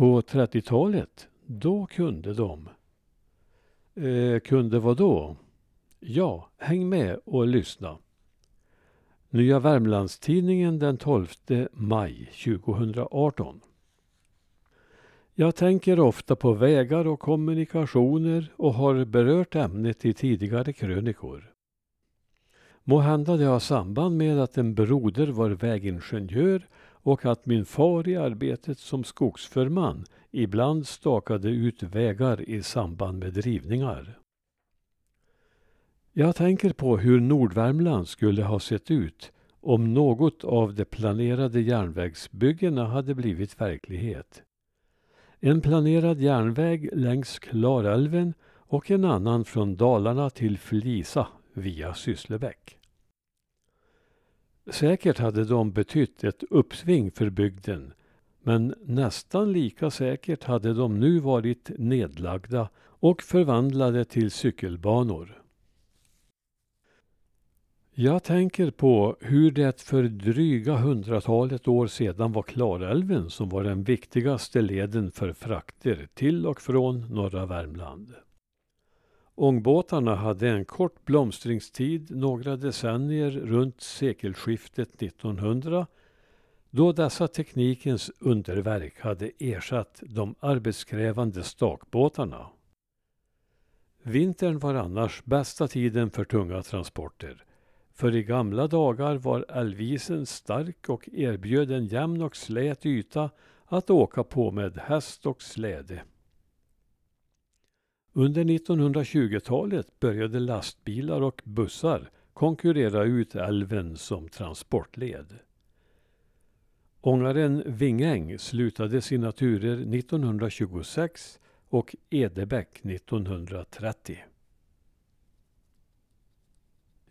På 30-talet, då kunde de. Eh, kunde vad då? Ja, häng med och lyssna. Nya Värmlandstidningen den 12 maj 2018. Jag tänker ofta på vägar och kommunikationer och har berört ämnet i tidigare krönikor. Må hända det har samband med att en broder var vägingenjör och att min far i arbetet som skogsförman ibland stakade ut vägar i samband med rivningar. Jag tänker på hur Nordvärmland skulle ha sett ut om något av de planerade järnvägsbyggena hade blivit verklighet. En planerad järnväg längs Klarälven och en annan från Dalarna till Flisa via Sysslebäck. Säkert hade de betytt ett uppsving för bygden men nästan lika säkert hade de nu varit nedlagda och förvandlade till cykelbanor. Jag tänker på hur det för dryga hundratalet år sedan var Klarälven som var den viktigaste leden för frakter till och från norra Värmland. Ångbåtarna hade en kort blomstringstid några decennier runt sekelskiftet 1900 då dessa teknikens underverk hade ersatt de arbetskrävande stakbåtarna. Vintern var annars bästa tiden för tunga transporter. För i gamla dagar var älvisen stark och erbjöd en jämn och slät yta att åka på med häst och släde. Under 1920-talet började lastbilar och bussar konkurrera ut älven som transportled. Ångaren Vingäng slutade sina turer 1926 och Edebäck 1930.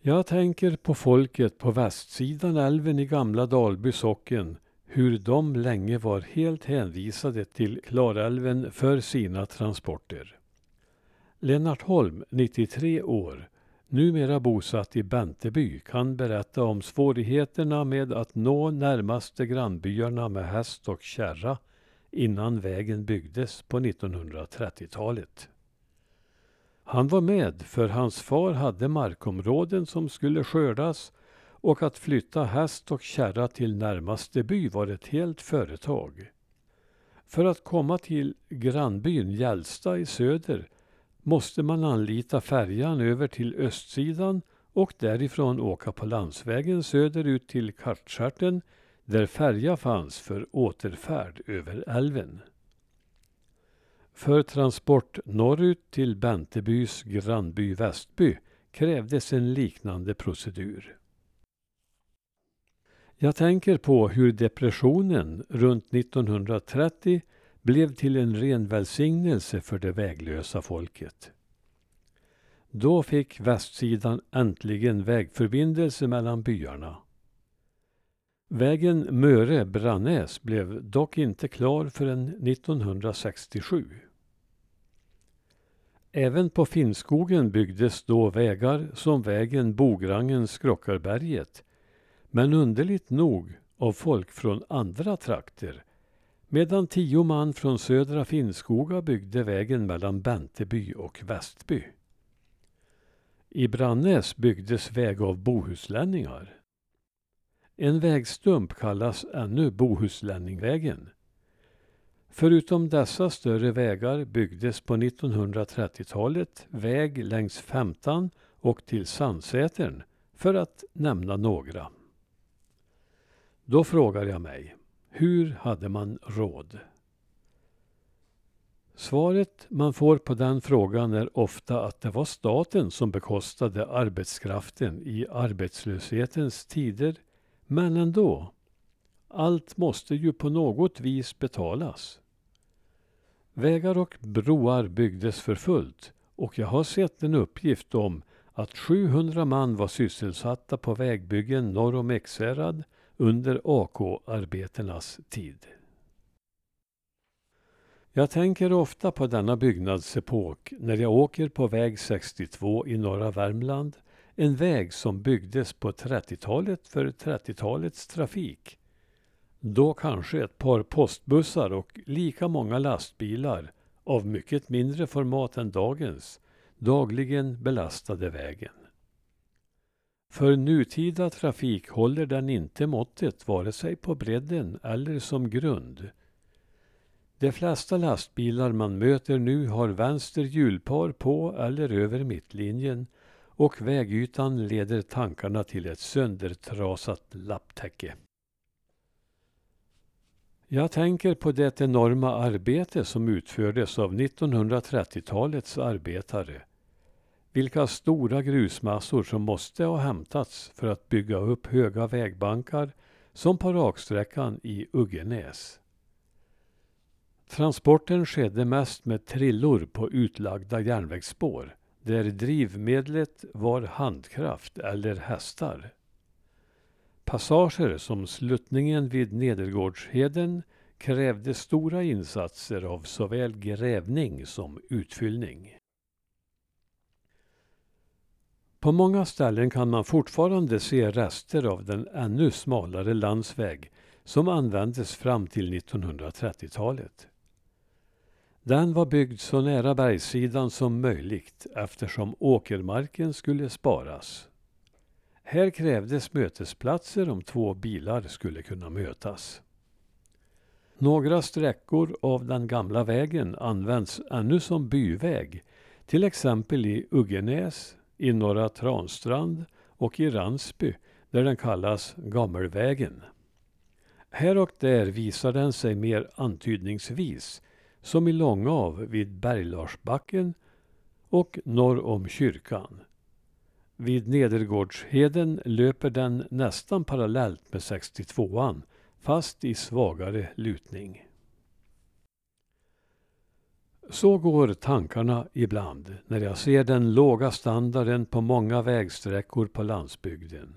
Jag tänker på folket på västsidan älven i gamla Dalby socken hur de länge var helt hänvisade till Klarälven för sina transporter. Lennart Holm, 93 år, numera bosatt i Benteby, kan berätta om svårigheterna med att nå närmaste grannbyarna med häst och kärra innan vägen byggdes på 1930-talet. Han var med för hans far hade markområden som skulle skördas och att flytta häst och kärra till närmaste by var ett helt företag. För att komma till grannbyn Gällsta i söder måste man anlita färjan över till östsidan och därifrån åka på landsvägen söderut till Kartstjärten där färja fanns för återfärd över älven. För transport norrut till Bentebys grannby Västby krävdes en liknande procedur. Jag tänker på hur depressionen runt 1930 blev till en ren välsignelse för det väglösa folket. Då fick västsidan äntligen vägförbindelse mellan byarna. Vägen Möre-Brannäs blev dock inte klar förrän 1967. Även på Finnskogen byggdes då vägar som vägen Bograngen-Skrockarberget men underligt nog av folk från andra trakter medan tio man från södra Finnskoga byggde vägen mellan Benteby och Västby. I Brannäs byggdes väg av bohuslänningar. En vägstump kallas ännu Bohuslänningvägen. Förutom dessa större vägar byggdes på 1930-talet väg längs Femtan och till Sandsätern, för att nämna några. Då frågar jag mig, hur hade man råd? Svaret man får på den frågan är ofta att det var staten som bekostade arbetskraften i arbetslöshetens tider, men ändå. Allt måste ju på något vis betalas. Vägar och broar byggdes för fullt och jag har sett en uppgift om att 700 man var sysselsatta på vägbyggen norr om Ekshärad under AK-arbetenas tid. Jag tänker ofta på denna byggnadsepok när jag åker på väg 62 i norra Värmland, en väg som byggdes på 30-talet för 30-talets trafik. Då kanske ett par postbussar och lika många lastbilar av mycket mindre format än dagens dagligen belastade vägen. För nutida trafik håller den inte måttet vare sig på bredden eller som grund. De flesta lastbilar man möter nu har vänster hjulpar på eller över mittlinjen och vägytan leder tankarna till ett söndertrasat lapptäcke. Jag tänker på det enorma arbete som utfördes av 1930-talets arbetare. Vilka stora grusmassor som måste ha hämtats för att bygga upp höga vägbankar som på raksträckan i Uggenäs. Transporten skedde mest med trillor på utlagda järnvägsspår där drivmedlet var handkraft eller hästar. Passager som sluttningen vid Nedergårdsheden krävde stora insatser av såväl grävning som utfyllning. På många ställen kan man fortfarande se rester av den ännu smalare landsväg som användes fram till 1930-talet. Den var byggd så nära bergssidan som möjligt eftersom åkermarken skulle sparas. Här krävdes mötesplatser om två bilar skulle kunna mötas. Några sträckor av den gamla vägen används ännu som byväg, till exempel i Uggenäs, i Norra Transtrand och i Ransby där den kallas Gammelvägen. Här och där visar den sig mer antydningsvis som i Långav vid Berglarsbacken och norr om kyrkan. Vid Nedergårdsheden löper den nästan parallellt med 62an fast i svagare lutning. Så går tankarna ibland när jag ser den låga standarden på många vägsträckor på landsbygden.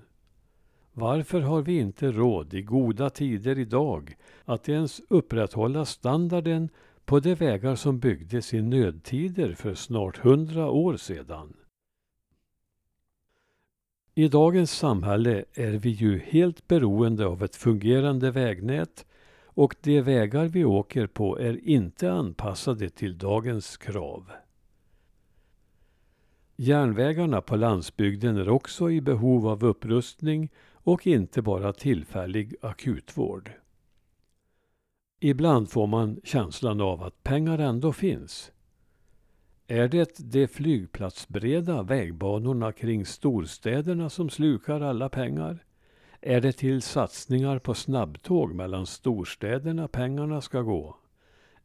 Varför har vi inte råd i goda tider idag att ens upprätthålla standarden på de vägar som byggdes i nödtider för snart hundra år sedan? I dagens samhälle är vi ju helt beroende av ett fungerande vägnät och de vägar vi åker på är inte anpassade till dagens krav. Järnvägarna på landsbygden är också i behov av upprustning och inte bara tillfällig akutvård. Ibland får man känslan av att pengar ändå finns. Är det de flygplatsbreda vägbanorna kring storstäderna som slukar alla pengar? Är det till satsningar på snabbtåg mellan storstäderna pengarna ska gå?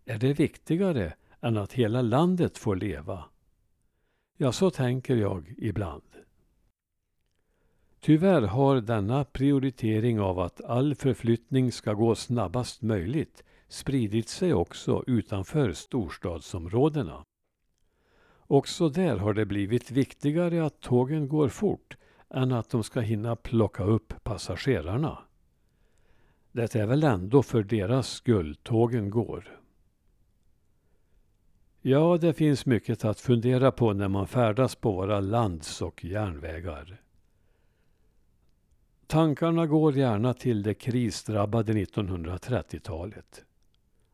Är det viktigare än att hela landet får leva? Ja, så tänker jag ibland. Tyvärr har denna prioritering av att all förflyttning ska gå snabbast möjligt spridit sig också utanför storstadsområdena. Också där har det blivit viktigare att tågen går fort än att de ska hinna plocka upp passagerarna. Det är väl ändå för deras skull tågen går. Ja, det finns mycket att fundera på när man färdas på våra lands och järnvägar. Tankarna går gärna till det krisdrabbade 1930-talet.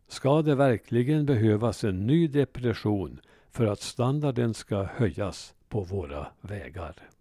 Ska det verkligen behövas en ny depression för att standarden ska höjas på våra vägar?